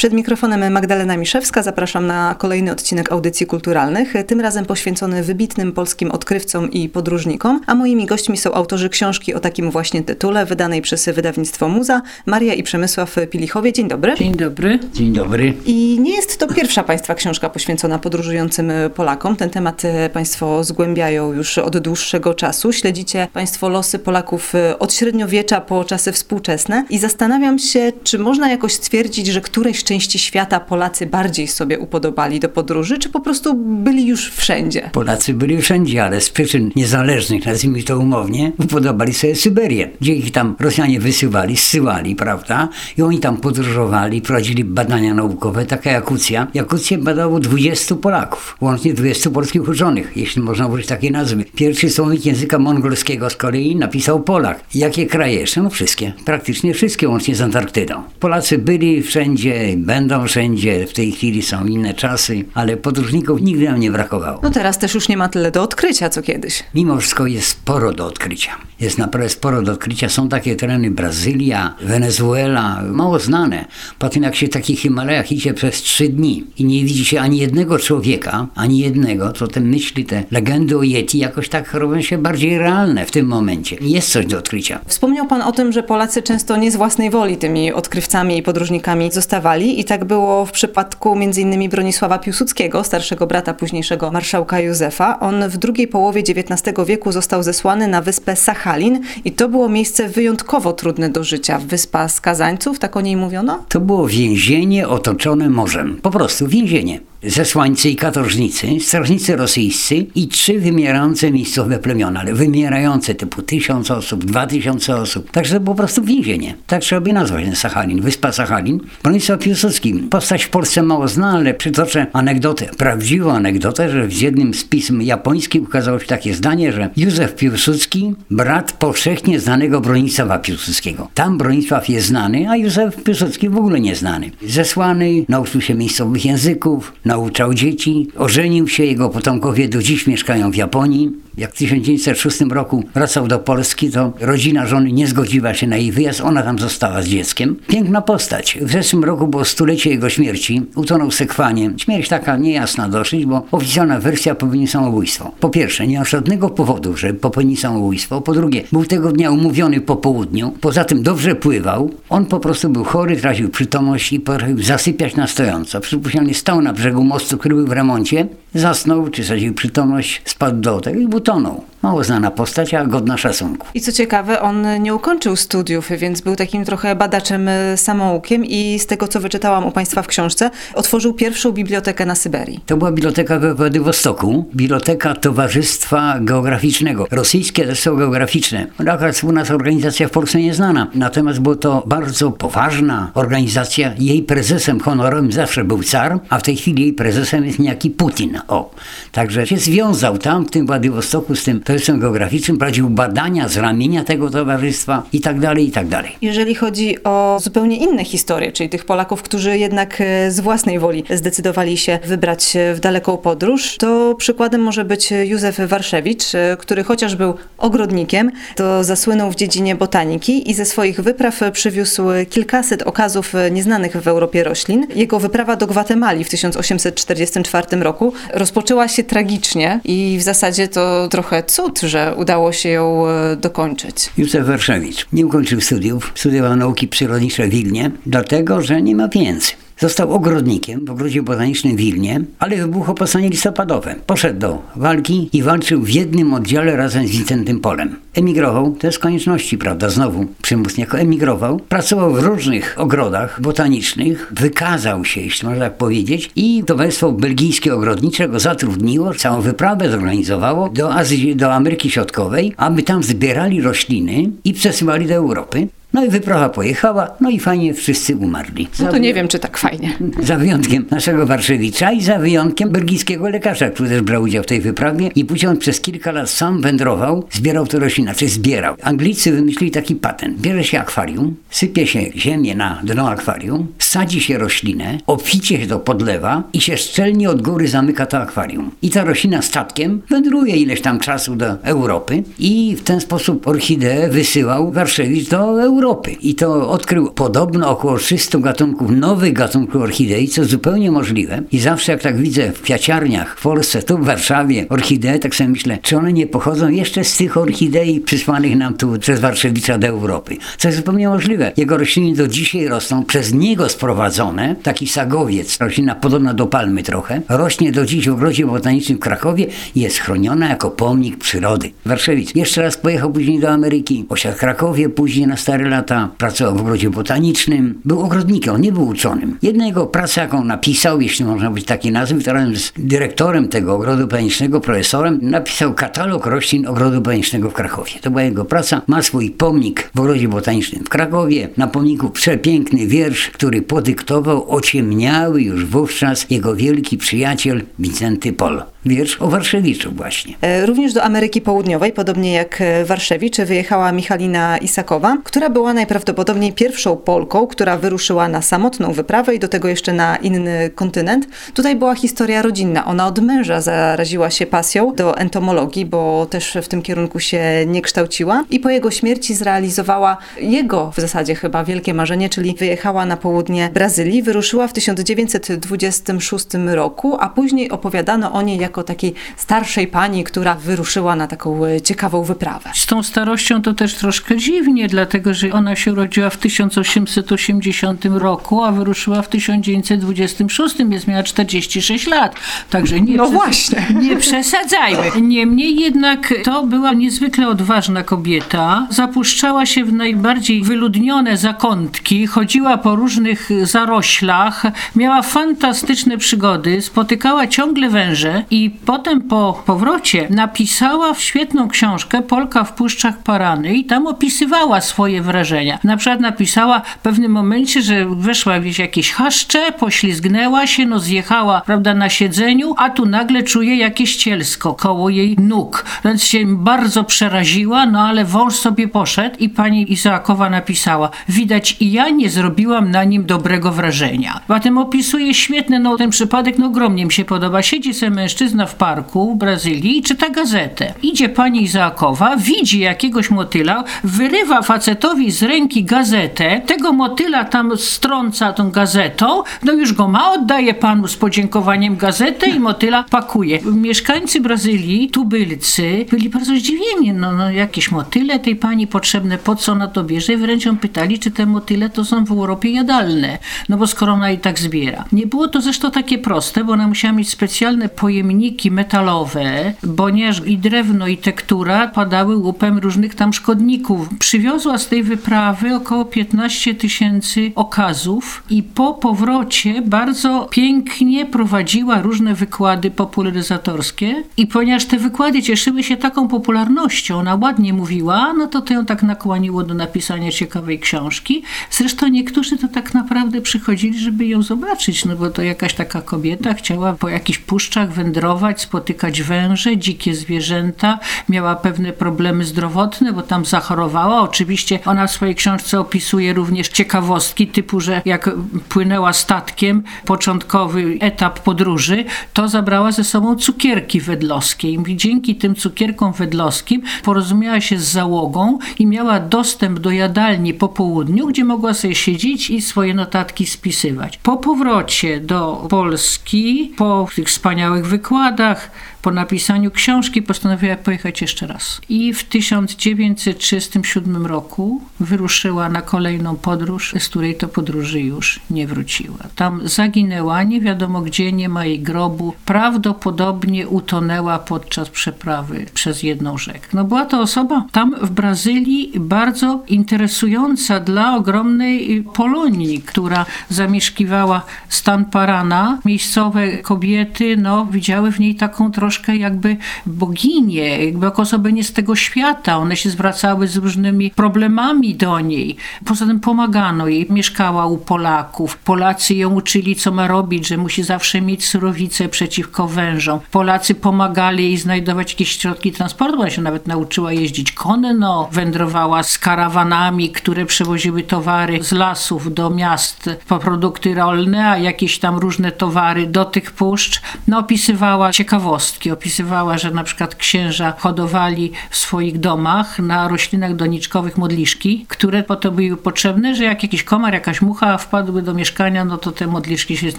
Przed mikrofonem Magdalena Miszewska zapraszam na kolejny odcinek audycji kulturalnych, tym razem poświęcony wybitnym polskim odkrywcom i podróżnikom, a moimi gośćmi są autorzy książki o takim właśnie tytule, wydanej przez wydawnictwo Muza, Maria i Przemysław Pilichowie. Dzień dobry. Dzień dobry. Dzień dobry. I nie jest to pierwsza Państwa książka poświęcona podróżującym Polakom. Ten temat Państwo zgłębiają już od dłuższego czasu. Śledzicie Państwo losy Polaków od średniowiecza po czasy współczesne i zastanawiam się, czy można jakoś stwierdzić, że któreś części świata Polacy bardziej sobie upodobali do podróży, czy po prostu byli już wszędzie? Polacy byli wszędzie, ale z przyczyn niezależnych, nazwijmy to umownie, upodobali sobie Syberię, gdzie ich tam Rosjanie wysyłali, zsyłali, prawda? I oni tam podróżowali, prowadzili badania naukowe, taka Jakucja. Jakucję badało 20 Polaków, łącznie 20 polskich uczonych, jeśli można użyć takiej nazwy. Pierwszy słownik języka mongolskiego z kolei napisał Polak. Jakie kraje jeszcze? No wszystkie, praktycznie wszystkie, łącznie z Antarktydą. Polacy byli wszędzie, będą wszędzie, w tej chwili są inne czasy, ale podróżników nigdy nam nie brakowało. No teraz też już nie ma tyle do odkrycia, co kiedyś. Mimo wszystko jest sporo do odkrycia. Jest naprawdę sporo do odkrycia. Są takie tereny Brazylia, Wenezuela, mało znane. Po tym jak się w takich Himalajach idzie przez trzy dni i nie widzi się ani jednego człowieka, ani jednego, to te myśli, te legendy o Yeti jakoś tak robią się bardziej realne w tym momencie. Jest coś do odkrycia. Wspomniał Pan o tym, że Polacy często nie z własnej woli tymi odkrywcami i podróżnikami zostawali i tak było w przypadku m.in. Bronisława Piłsudskiego, starszego brata późniejszego marszałka Józefa. On w drugiej połowie XIX wieku został zesłany na wyspę Sachalin i to było miejsce wyjątkowo trudne do życia. Wyspa skazańców, tak o niej mówiono? To było więzienie otoczone morzem. Po prostu więzienie zesłańcy i katorżnicy, strażnicy rosyjscy i trzy wymierające miejscowe plemiona, ale wymierające typu tysiąc osób, dwa tysiące osób. Także to po prostu więzienie. Tak trzeba by nazwać ten Sachalin, wyspa Sachalin. Bronisław Piłsudski, postać w Polsce mało zna, ale przytoczę anegdotę, prawdziwą anegdotę, że w jednym z pism japońskich ukazało się takie zdanie, że Józef Piłsudski, brat powszechnie znanego Bronisława Piłsudskiego. Tam Bronisław jest znany, a Józef Piłsudski w ogóle nieznany. Zesłany, nauczył się miejscowych języków, nauczał dzieci, ożenił się, jego potomkowie do dziś mieszkają w Japonii. Jak w 1906 roku wracał do Polski, to rodzina żony nie zgodziła się na jej wyjazd, ona tam została z dzieckiem. Piękna postać. W zeszłym roku było stulecie jego śmierci, utonął sekwanie. Śmierć taka niejasna dosyć, bo oficjalna wersja popełnił samobójstwo. Po pierwsze, nie ma żadnego powodu, żeby popełnił samobójstwo. Po drugie, był tego dnia umówiony po południu. Poza tym dobrze pływał. On po prostu był chory, tracił przytomność i potrafił zasypiać na stojąco. Przypuszczalnie stał na brzegu mostu, który był w remoncie, zasnął, czy stracił przytomność, spadł do tego i utonął. Mało znana postać, a godna szacunku. I co ciekawe, on nie ukończył studiów, więc był takim trochę badaczem e, samoukiem i z tego, co wyczytałam u Państwa w książce, otworzył pierwszą bibliotekę na Syberii. To była biblioteka we Władywostoku, biblioteka Towarzystwa Geograficznego. Rosyjskie zresztą geograficzne. Akurat u nas organizacja w Polsce nieznana. Natomiast była to bardzo poważna organizacja. Jej prezesem honorowym zawsze był car, a w tej chwili jej prezesem jest niejaki Putin. O, także się związał tam w tym Władywostoku z tym towarzystwem geograficznym, prowadził badania z ramienia tego towarzystwa i tak dalej, i tak dalej. Jeżeli chodzi o zupełnie inne historie, czyli tych Polaków, którzy jednak e, z własnej woli zdecydowali się wybrać w daleką podróż, to przykładem może być Józef Warszewicz, e, który chociaż był ogrodnikiem, to zasłynął w dziedzinie botaniki i ze swoich wypraw przywiózł kilkaset okazów nieznanych w Europie roślin. Jego wyprawa do Gwatemali w 1844 roku rozpoczęła się tragicznie i w zasadzie to trochę cud, że udało się ją e, dokończyć. Józef Warszewicz nie ukończył studiów, studiował nauki przyrodnicze w Wilnie, dlatego, że nie ma pieniędzy. Został ogrodnikiem w ogrodzie botanicznym w Wilnie, ale wybuchło powstanie listopadowe. Poszedł do walki i walczył w jednym oddziale razem z Wincentym Polem. Emigrował, to jest konieczności, prawda, znowu przymus niejako emigrował. Pracował w różnych ogrodach botanicznych, wykazał się, jeśli można tak powiedzieć, i Towarzystwo Belgijskie Ogrodnicze go zatrudniło, całą wyprawę zorganizowało do Azji, do Ameryki Środkowej, aby tam zbierali rośliny i przesyłali do Europy. No i wyprawa pojechała, no i fajnie wszyscy umarli. No to nie wiem, czy tak fajnie. Za wyjątkiem naszego Warszewicza i za wyjątkiem belgijskiego lekarza, który też brał udział w tej wyprawie i później on przez kilka lat sam wędrował, zbierał te rośliny, czy zbierał. Anglicy wymyślili taki patent. Bierze się akwarium, sypie się ziemię na dno akwarium, sadzi się roślinę, obficie się to podlewa i się szczelnie od góry zamyka to akwarium. I ta roślina statkiem wędruje ileś tam czasu do Europy i w ten sposób orchideę wysyłał Warszewicz do Europy. I to odkrył podobno około 300 gatunków, nowych gatunków orchidei, co zupełnie możliwe. I zawsze jak tak widzę w kwiaciarniach w Polsce, tu w Warszawie, orchidee, tak sobie myślę, czy one nie pochodzą jeszcze z tych orchidei przysłanych nam tu przez Warszewicza do Europy. Co jest zupełnie możliwe. Jego rośliny do dzisiaj rosną, przez niego sprowadzone. Taki sagowiec, roślina podobna do palmy trochę, rośnie do dziś w ogrodzie botanicznym w Krakowie i jest chroniona jako pomnik przyrody. Warszewicz jeszcze raz pojechał później do Ameryki, osiadł w Krakowie, później na stare lata pracował w ogrodzie botanicznym. Był ogrodnikiem, on nie był uczonym. Jedna jego praca, jaką napisał, jeśli można być taki nazwy, to razem z dyrektorem tego ogrodu botanicznego, profesorem, napisał katalog roślin ogrodu botanicznego w Krakowie. To była jego praca. Ma swój pomnik w ogrodzie botanicznym w Krakowie. Na pomniku przepiękny wiersz, który podyktował ociemniały już wówczas jego wielki przyjaciel Wincenty Pol. Wiersz o Warszewiczu właśnie. E, również do Ameryki Południowej, podobnie jak e, Warszewicz, wyjechała Michalina Isakowa, która była najprawdopodobniej pierwszą Polką, która wyruszyła na samotną wyprawę i do tego jeszcze na inny kontynent. Tutaj była historia rodzinna. Ona od męża zaraziła się pasją do entomologii, bo też w tym kierunku się nie kształciła i po jego śmierci zrealizowała jego w zasadzie chyba wielkie marzenie, czyli wyjechała na południe Brazylii. Wyruszyła w 1926 roku, a później opowiadano o niej jako takiej starszej pani, która wyruszyła na taką e, ciekawą wyprawę. Z tą starością to też troszkę dziwnie, dlatego że ona się urodziła w 1880 roku, a wyruszyła w 1926, więc miała 46 lat. Także nie, No przes- właśnie. nie przesadzajmy. Niemniej jednak to była niezwykle odważna kobieta. Zapuszczała się w najbardziej wyludnione zakątki, chodziła po różnych zaroślach, miała fantastyczne przygody, spotykała ciągle węże i potem po powrocie napisała świetną książkę Polka w Puszczach Parany i tam opisywała swoje wrażenia. Na przykład napisała w pewnym momencie, że weszła w jakieś chaszcze, poślizgnęła się, no zjechała, prawda, na siedzeniu, a tu nagle czuje jakieś cielsko koło jej nóg. Więc się bardzo przeraziła, no ale wąż sobie poszedł i pani Izaakowa napisała, widać i ja nie zrobiłam na nim dobrego wrażenia. Potem opisuje świetny, no ten przypadek, no ogromnie mi się podoba. Siedzi sobie mężczyzna w parku w Brazylii i czyta gazetę. Idzie pani Izaakowa, widzi jakiegoś motyla, wyrywa facetowi z ręki gazetę, tego motyla tam strąca tą gazetą, no już go ma, oddaje panu z podziękowaniem gazetę i motyla pakuje. Mieszkańcy Brazylii, tubylcy, byli bardzo zdziwieni, no, no jakieś motyle tej pani potrzebne, po co ona to bierze? Wręcz ją pytali, czy te motyle to są w Europie jadalne, no bo skoro ona i tak zbiera. Nie było to zresztą takie proste, bo ona musiała mieć specjalne pojemniki metalowe, ponieważ i drewno, i tektura padały łupem różnych tam szkodników. Przywiozła z tej wyprawy około 15 tysięcy okazów i po powrocie bardzo pięknie prowadziła różne wykłady popularyzatorskie i ponieważ te wykłady cieszyły się taką popularnością, ona ładnie mówiła, no to to ją tak nakłoniło do napisania ciekawej książki. Zresztą niektórzy to tak naprawdę przychodzili, żeby ją zobaczyć, no bo to jakaś taka kobieta chciała po jakichś puszczach wędrować, spotykać węże, dzikie zwierzęta, miała pewne problemy zdrowotne, bo tam zachorowała. Oczywiście ona w swojej książce opisuje również ciekawostki typu, że jak płynęła statkiem, początkowy etap podróży, to zabrała ze sobą cukierki wedlowskie. I dzięki tym cukierkom wedlowskim porozumiała się z załogą i miała dostęp do jadalni po południu, gdzie mogła sobie siedzieć i swoje notatki spisywać. Po powrocie do Polski, po tych wspaniałych wykładach, громадах po napisaniu książki postanowiła pojechać jeszcze raz. I w 1937 roku wyruszyła na kolejną podróż, z której to podróży już nie wróciła. Tam zaginęła, nie wiadomo gdzie, nie ma jej grobu. Prawdopodobnie utonęła podczas przeprawy przez jedną rzekę. No była to osoba tam w Brazylii bardzo interesująca dla ogromnej Polonii, która zamieszkiwała stan Parana. Miejscowe kobiety no, widziały w niej taką troszkę troszkę jakby boginie, jakby jako osoby nie z tego świata. One się zwracały z różnymi problemami do niej. Poza tym pomagano jej. Mieszkała u Polaków. Polacy ją uczyli, co ma robić, że musi zawsze mieć surowice przeciwko wężom. Polacy pomagali jej znajdować jakieś środki transportu. Ona się nawet nauczyła jeździć konno, wędrowała z karawanami, które przewoziły towary z lasów do miast po produkty rolne, a jakieś tam różne towary do tych puszcz. No, opisywała ciekawostki. Opisywała, że na przykład księża hodowali w swoich domach na roślinach doniczkowych modliszki, które po to były potrzebne, że jak jakiś komar, jakaś mucha wpadły do mieszkania, no to te modliszki się z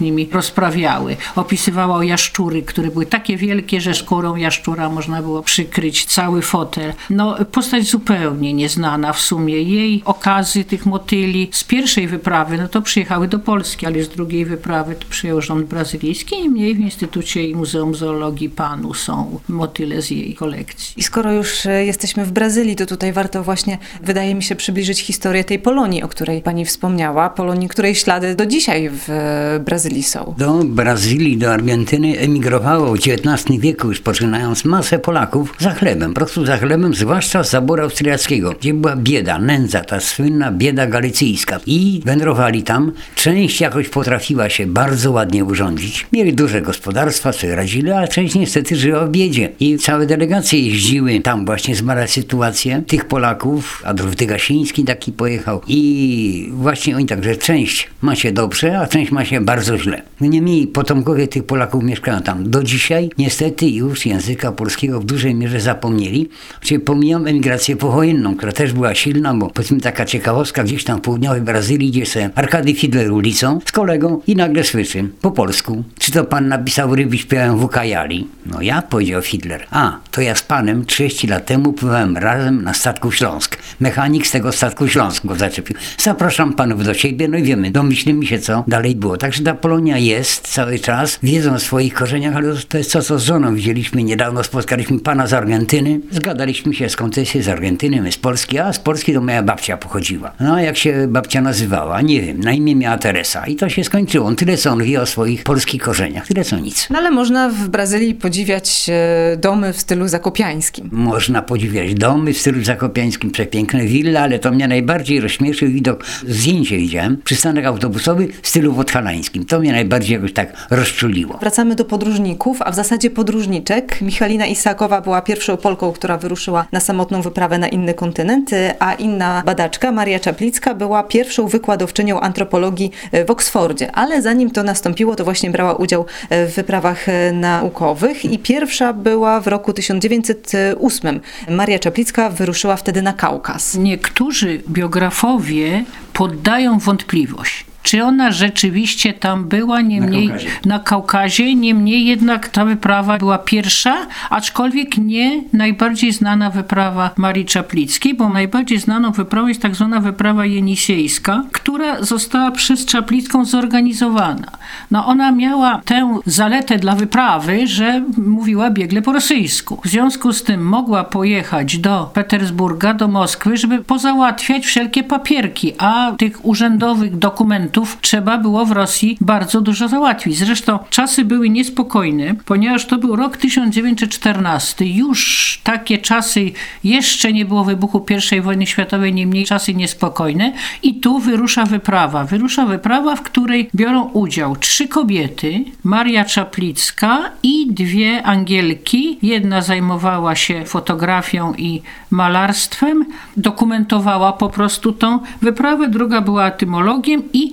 nimi rozprawiały. Opisywała o jaszczury, które były takie wielkie, że skórą jaszczura można było przykryć cały fotel. No, postać zupełnie nieznana w sumie. Jej okazy tych motyli z pierwszej wyprawy, no to przyjechały do Polski, ale z drugiej wyprawy to przyjął rząd brazylijski i mniej w Instytucie i Muzeum Zoologii Są motyle z jej kolekcji. I skoro już e, jesteśmy w Brazylii, to tutaj warto właśnie, wydaje mi się, przybliżyć historię tej Polonii, o której pani wspomniała. Polonii, której ślady do dzisiaj w e, Brazylii są. Do Brazylii, do Argentyny emigrowało w XIX wieku, już poczynając masę Polaków za chlebem, po prostu za chlebem, zwłaszcza z zaboru austriackiego, gdzie była bieda, nędza, ta słynna bieda galicyjska. I wędrowali tam. Część jakoś potrafiła się bardzo ładnie urządzić. Mieli duże gospodarstwa, sobie radzili, ale część niestety żyła w biedzie. I całe delegacje jeździły tam właśnie zbadać sytuację tych Polaków. Adolf Dygasiński taki pojechał. I właśnie oni tak, że część ma się dobrze, a część ma się bardzo źle. No niemniej potomkowie tych Polaków mieszkają tam. Do dzisiaj niestety już języka polskiego w dużej mierze zapomnieli. Czyli pomijam emigrację powojenną, która też była silna, bo powiedzmy taka ciekawostka, gdzieś tam w południowej Brazylii idzie sobie Arkady Fidler ulicą z kolegą i nagle słyszy po polsku, czy to pan napisał ryby śpiewają w Ukajali? No ja, powiedział Fidler. A, to ja z panem 30 lat temu pływałem razem na statku Śląsk. Mechanik z tego statku Śląsk go zaczepił. Zapraszam panów do siebie, no i wiemy, domyślimy się, co dalej było. Także ta Polonia jest cały czas, wiedzą o swoich korzeniach, ale to jest to, co z żoną widzieliśmy niedawno, spotkaliśmy pana z Argentyny, zgadaliśmy się skąd jest z Argentyny, my z Polski, a z Polski to moja babcia pochodziła. No a jak się babcia nazywała? Nie wiem, na imię miała Teresa i to się skończyło. On tyle, co on wie o swoich polskich korzeniach, tyle, co nic. No ale można w Brazylii podziwiać e, domy w stylu zakopiańskim. Można podziwiać domy w stylu zakopiańskim, przepiękne wille, ale to mnie najbardziej rozśmieszył widok, zdjęcie widziałem, przystanek autobusowy w stylu wodhalańskim. To mnie najbardziej jakoś tak rozczuliło. Wracamy do podróżników, a w zasadzie podróżniczek. Michalina Isakowa była pierwszą Polką, która wyruszyła na samotną wyprawę na inny kontynent, a inna badaczka, Maria Czaplicka, była pierwszą wykładowczynią antropologii w Oksfordzie. Ale zanim to nastąpiło, to właśnie brała udział w wyprawach naukowych i pierwsza była w roku 1908. Maria Czaplicka wyruszyła wtedy na Kaukaz. Niektórzy biografowie poddają wątpliwość. Czy ona rzeczywiście tam była, niemniej Na Kaukazie. na Kaukazie, niemniej jednak ta wyprawa była pierwsza, aczkolwiek nie najbardziej znana wyprawa Marii Czaplickiej, bo najbardziej znaną wyprawą jest tak zwana wyprawa jenisiejska, która została przez Czaplicką zorganizowana. No ona miała tę zaletę dla wyprawy, że mówiła biegle po rosyjsku. W związku z tym mogła pojechać do Petersburga, do Moskwy, żeby pozałatwiać wszelkie papierki, a tych urzędowych dokumentów trzeba było w Rosji bardzo dużo załatwić. Zresztą czasy były niespokojne, ponieważ to był rok 1914. Już takie czasy, jeszcze nie było wybuchu I wojny światowej, niemniej czasy niespokojne. I tu wyrusza wyprawa. Wyrusza wyprawa, w której biorą udział trzy kobiety, Maria Czaplicka i dwie Angielki. Jedna zajmowała się fotografią i malarstwem, dokumentowała po prostu tą wyprawę, druga była etymologiem i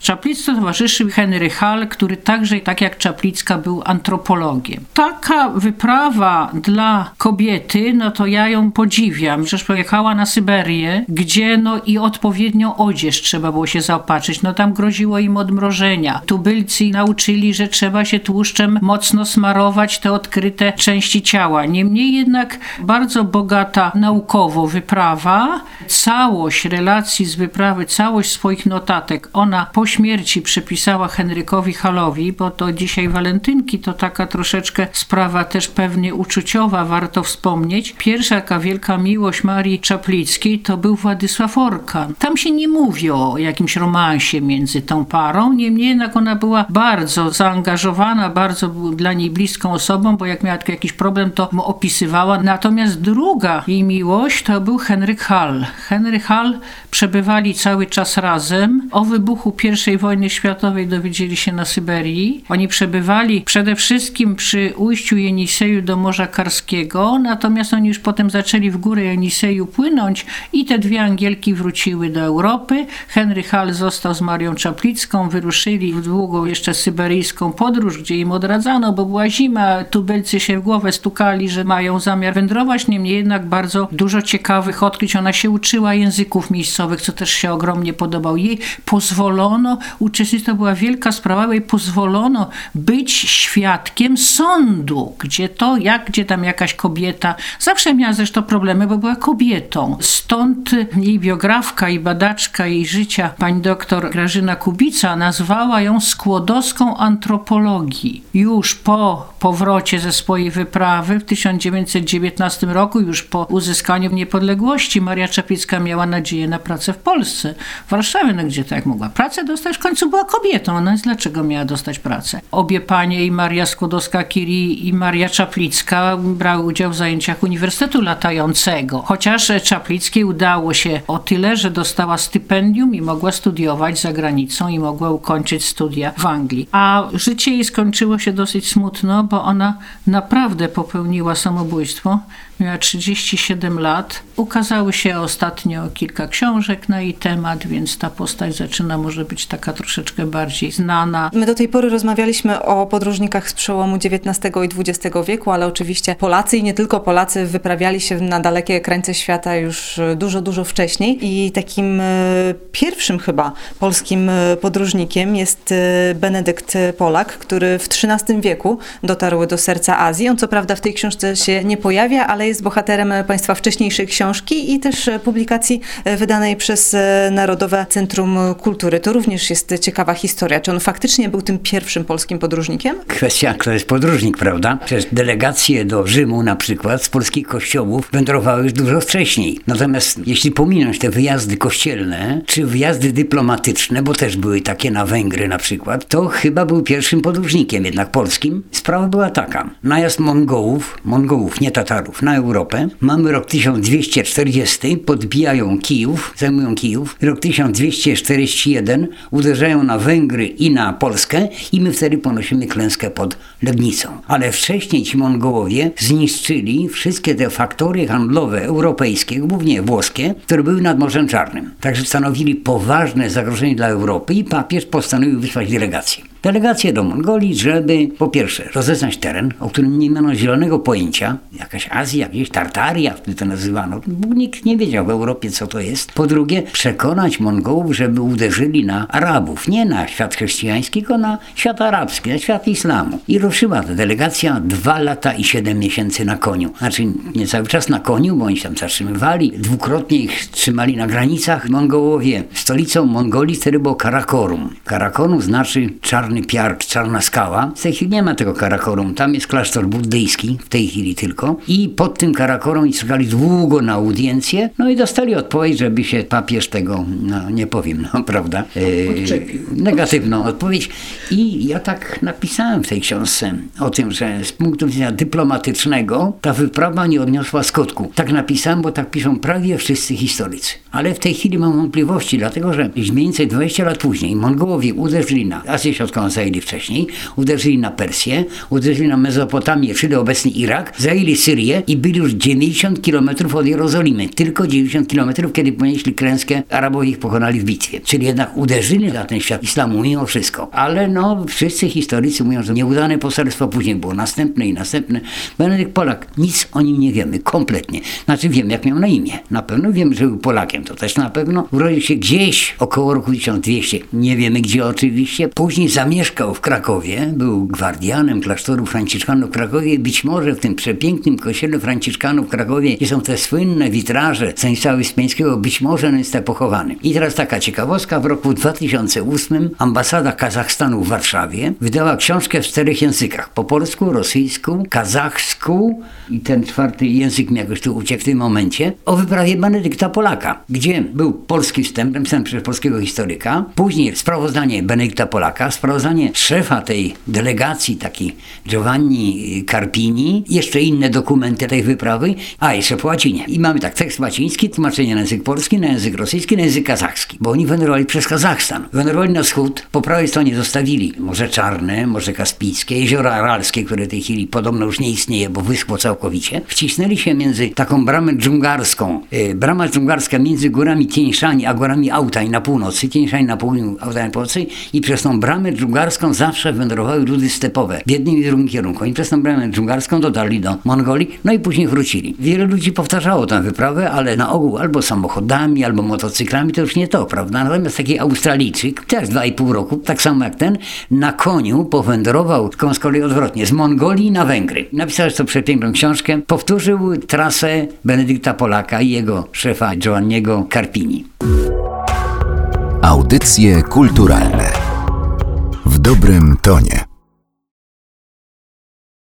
Czaplicce towarzyszył Henry Hall, który także, tak jak Czaplicka, był antropologiem. Taka wyprawa dla kobiety, no to ja ją podziwiam. Przecież pojechała na Syberię, gdzie no i odpowiednią odzież trzeba było się zaopatrzyć. No tam groziło im odmrożenia. Tubylcy nauczyli, że trzeba się tłuszczem mocno smarować te odkryte części ciała. Niemniej jednak bardzo bogata naukowo wyprawa. Całość relacji z wyprawy, całość swoich notatek ona posiada śmierci przypisała Henrykowi Halowi, bo to dzisiaj walentynki to taka troszeczkę sprawa też pewnie uczuciowa, warto wspomnieć. Pierwsza taka wielka miłość Marii Czaplickiej to był Władysław Orkan. Tam się nie mówi o jakimś romansie między tą parą, niemniej jednak ona była bardzo zaangażowana, bardzo dla niej bliską osobą, bo jak miała jakiś problem, to mu opisywała. Natomiast druga jej miłość to był Henryk Hall. Henryk Hall przebywali cały czas razem. O wybuchu I wojny światowej dowiedzieli się na Syberii. Oni przebywali przede wszystkim przy ujściu Jeniseju do Morza Karskiego, natomiast oni już potem zaczęli w górę Jeniseju płynąć i te dwie Angielki wróciły do Europy. Henry Hall został z Marią Czaplicką, wyruszyli w długą jeszcze syberyjską podróż, gdzie im odradzano, bo była zima, tubylcy się w głowę stukali, że mają zamiar wędrować, niemniej jednak bardzo dużo ciekawych odkryć. Ona się uczyła języków miejscowych, co też się ogromnie podobał. Jej pozwolono, uczestnictwo to była wielka sprawa, jej pozwolono być świadkiem sądu, gdzie to, jak, gdzie tam jakaś kobieta, zawsze miała zresztą problemy, bo była kobietą. Stąd jej biografka i badaczka jej życia, pani doktor Grażyna Kubica, nazwała ją skłodowską antropologii. Już po powrocie ze swojej wyprawy w 1919 roku, już po uzyskaniu niepodległości, Maria Czaplicka miała nadzieję na pracę w Polsce, w Warszawie, no gdzie tak mogła? Pracę dostać, w końcu była kobietą, no więc dlaczego miała dostać pracę? Obie panie, i Maria Skłodowska-Curie i Maria Czaplicka, brały udział w zajęciach Uniwersytetu Latającego. Chociaż Czaplickiej udało się o tyle, że dostała stypendium i mogła studiować za granicą i mogła ukończyć studia w Anglii. A życie jej skończyło się dosyć smutno, bo ona naprawdę popełniła samobójstwo miała 37 lat. Ukazały się ostatnio kilka książek na jej temat, więc ta postać zaczyna może być taka troszeczkę bardziej znana. My do tej pory rozmawialiśmy o podróżnikach z przełomu XIX i XX wieku, ale oczywiście Polacy i nie tylko Polacy wyprawiali się na dalekie krańce świata już dużo, dużo wcześniej i takim e, pierwszym chyba polskim e, podróżnikiem jest e, Benedykt Polak, który w XIII wieku dotarł do serca Azji. On co prawda w tej książce się nie pojawia, ale jest bohaterem Państwa wcześniejszej książki i też publikacji wydanej przez Narodowe Centrum Kultury. To również jest ciekawa historia. Czy on faktycznie był tym pierwszym polskim podróżnikiem? Kwestia, kto jest podróżnik, prawda? Przecież delegacje do Rzymu na przykład z polskich kościołów wędrowały już dużo wcześniej. Natomiast jeśli pominąć te wyjazdy kościelne, czy wyjazdy dyplomatyczne, bo też były takie na Węgry na przykład, to chyba był pierwszym podróżnikiem jednak polskim. Sprawa była taka. Najazd Mongołów, Mongołów, nie Tatarów, na Europę. Mamy rok 1240, podbijają Kijów, zajmują Kijów. Rok 1241 uderzają na Węgry i na Polskę i my wtedy ponosimy klęskę pod Legnicą. Ale wcześniej ci Mongołowie zniszczyli wszystkie te faktory handlowe europejskie, głównie włoskie, które były nad Morzem Czarnym. Także stanowili poważne zagrożenie dla Europy i papież postanowił wysłać delegację. Delegację do Mongolii, żeby po pierwsze rozeznać teren, o którym nie miano zielonego pojęcia, jakaś Azja, jakieś Tartaria, wtedy to nazywano. Nikt nie wiedział w Europie, co to jest. Po drugie, przekonać Mongołów, żeby uderzyli na Arabów, nie na świat chrześcijański, tylko na świat arabski, na świat islamu. I ruszyła ta delegacja dwa lata i siedem miesięcy na koniu. Znaczy nie cały czas na koniu, bo oni tam zatrzymywali. Dwukrotnie ich trzymali na granicach Mongołowie. Stolicą Mongolii wtedy było Karakorum. Karakorum znaczy czarny piark, czarna skała. W tej chwili nie ma tego Karakorum. Tam jest klasztor buddyjski, w tej chwili tylko. I pod tym Karakorum czekali długo na audiencję. No i dostali odpowiedź, żeby się papież tego, no nie powiem, no prawda, e, negatywną odpowiedź. I ja tak napisałem w tej książce o tym, że z punktu widzenia dyplomatycznego ta wyprawa nie odniosła skutku. Tak napisałem, bo tak piszą prawie wszyscy historycy. Ale w tej chwili mam wątpliwości, dlatego że mniej więcej 20 lat później Mongołowie uderzyli na Azję Środkową, zajęli wcześniej, uderzyli na Persję, uderzyli na Mezopotamię, czyli obecny Irak, zajęli Syrię i byli już 90 km od Jerozolimy. Tylko 90 km, kiedy ponieśli klęskę, Arabowie ich pokonali w bitwie. Czyli jednak uderzyli na ten świat islamu mimo wszystko. Ale no, wszyscy historycy mówią, że nieudane poselstwo później było następne i następne. Benedykt Polak, nic o nim nie wiemy, kompletnie. Znaczy wiem, jak miał na imię. Na pewno wiem, że był Polakiem, to też na pewno. Urodził się gdzieś około roku 1200. Nie wiemy gdzie oczywiście. Później zamiast zamieszkał w Krakowie, był gwardianem klasztoru Franciszkanów w Krakowie. Być może w tym przepięknym kościele Franciszkanów w Krakowie, gdzie są te słynne witraże Stanisława Wyspiańskiego, być może on jest tak pochowany. I teraz taka ciekawostka, w roku 2008 ambasada Kazachstanu w Warszawie wydała książkę w czterech językach. Po polsku, rosyjsku, kazachsku i ten czwarty język mi jakoś tu uciekł w tym momencie, o wyprawie Benedykta Polaka, gdzie był polski wstęp, napisany przez polskiego historyka, później sprawozdanie Benedykta Polaka, sprawozdanie szefa tej delegacji, taki Giovanni Carpini, jeszcze inne dokumenty tej wyprawy, a jeszcze po łacinie. I mamy tak, tekst łaciński, tłumaczenie na język polski, na język rosyjski, na język kazachski, bo oni wędrowali przez Kazachstan. Wędrowali na wschód, po prawej stronie zostawili Morze Czarne, Morze Kaspijskie, Jezioro Aralskie, które w tej chwili podobno już nie istnieje, bo wyschło całkowicie. Wcisnęli się między taką bramę dżungarską, e, brama dżungarska między górami Tieńszani a górami Autaj na północy, Tieńszani na południu, Autaj na północy i przez tą bramę dżungarską zawsze wędrowały ludy stepowe w jednym i drugim kierunku. I przez tą bramę dżungarską dotarli do Mongolii, no i później wrócili. Wiele ludzi powtarzało tę wyprawę, ale na ogół albo samochodami, albo motocyklami, to już nie to, prawda? Natomiast taki Australijczyk, też dwa i pół roku, tak samo jak ten, na koniu powędrował, tylko z kolei odwrotnie, z Mongolii na Węgry. Napisał to przepiękną książkę, powtórzył trasę Benedykta Polaka i jego szefa Giovanniego Carpini. Audycje kulturalne w dobrym tonie.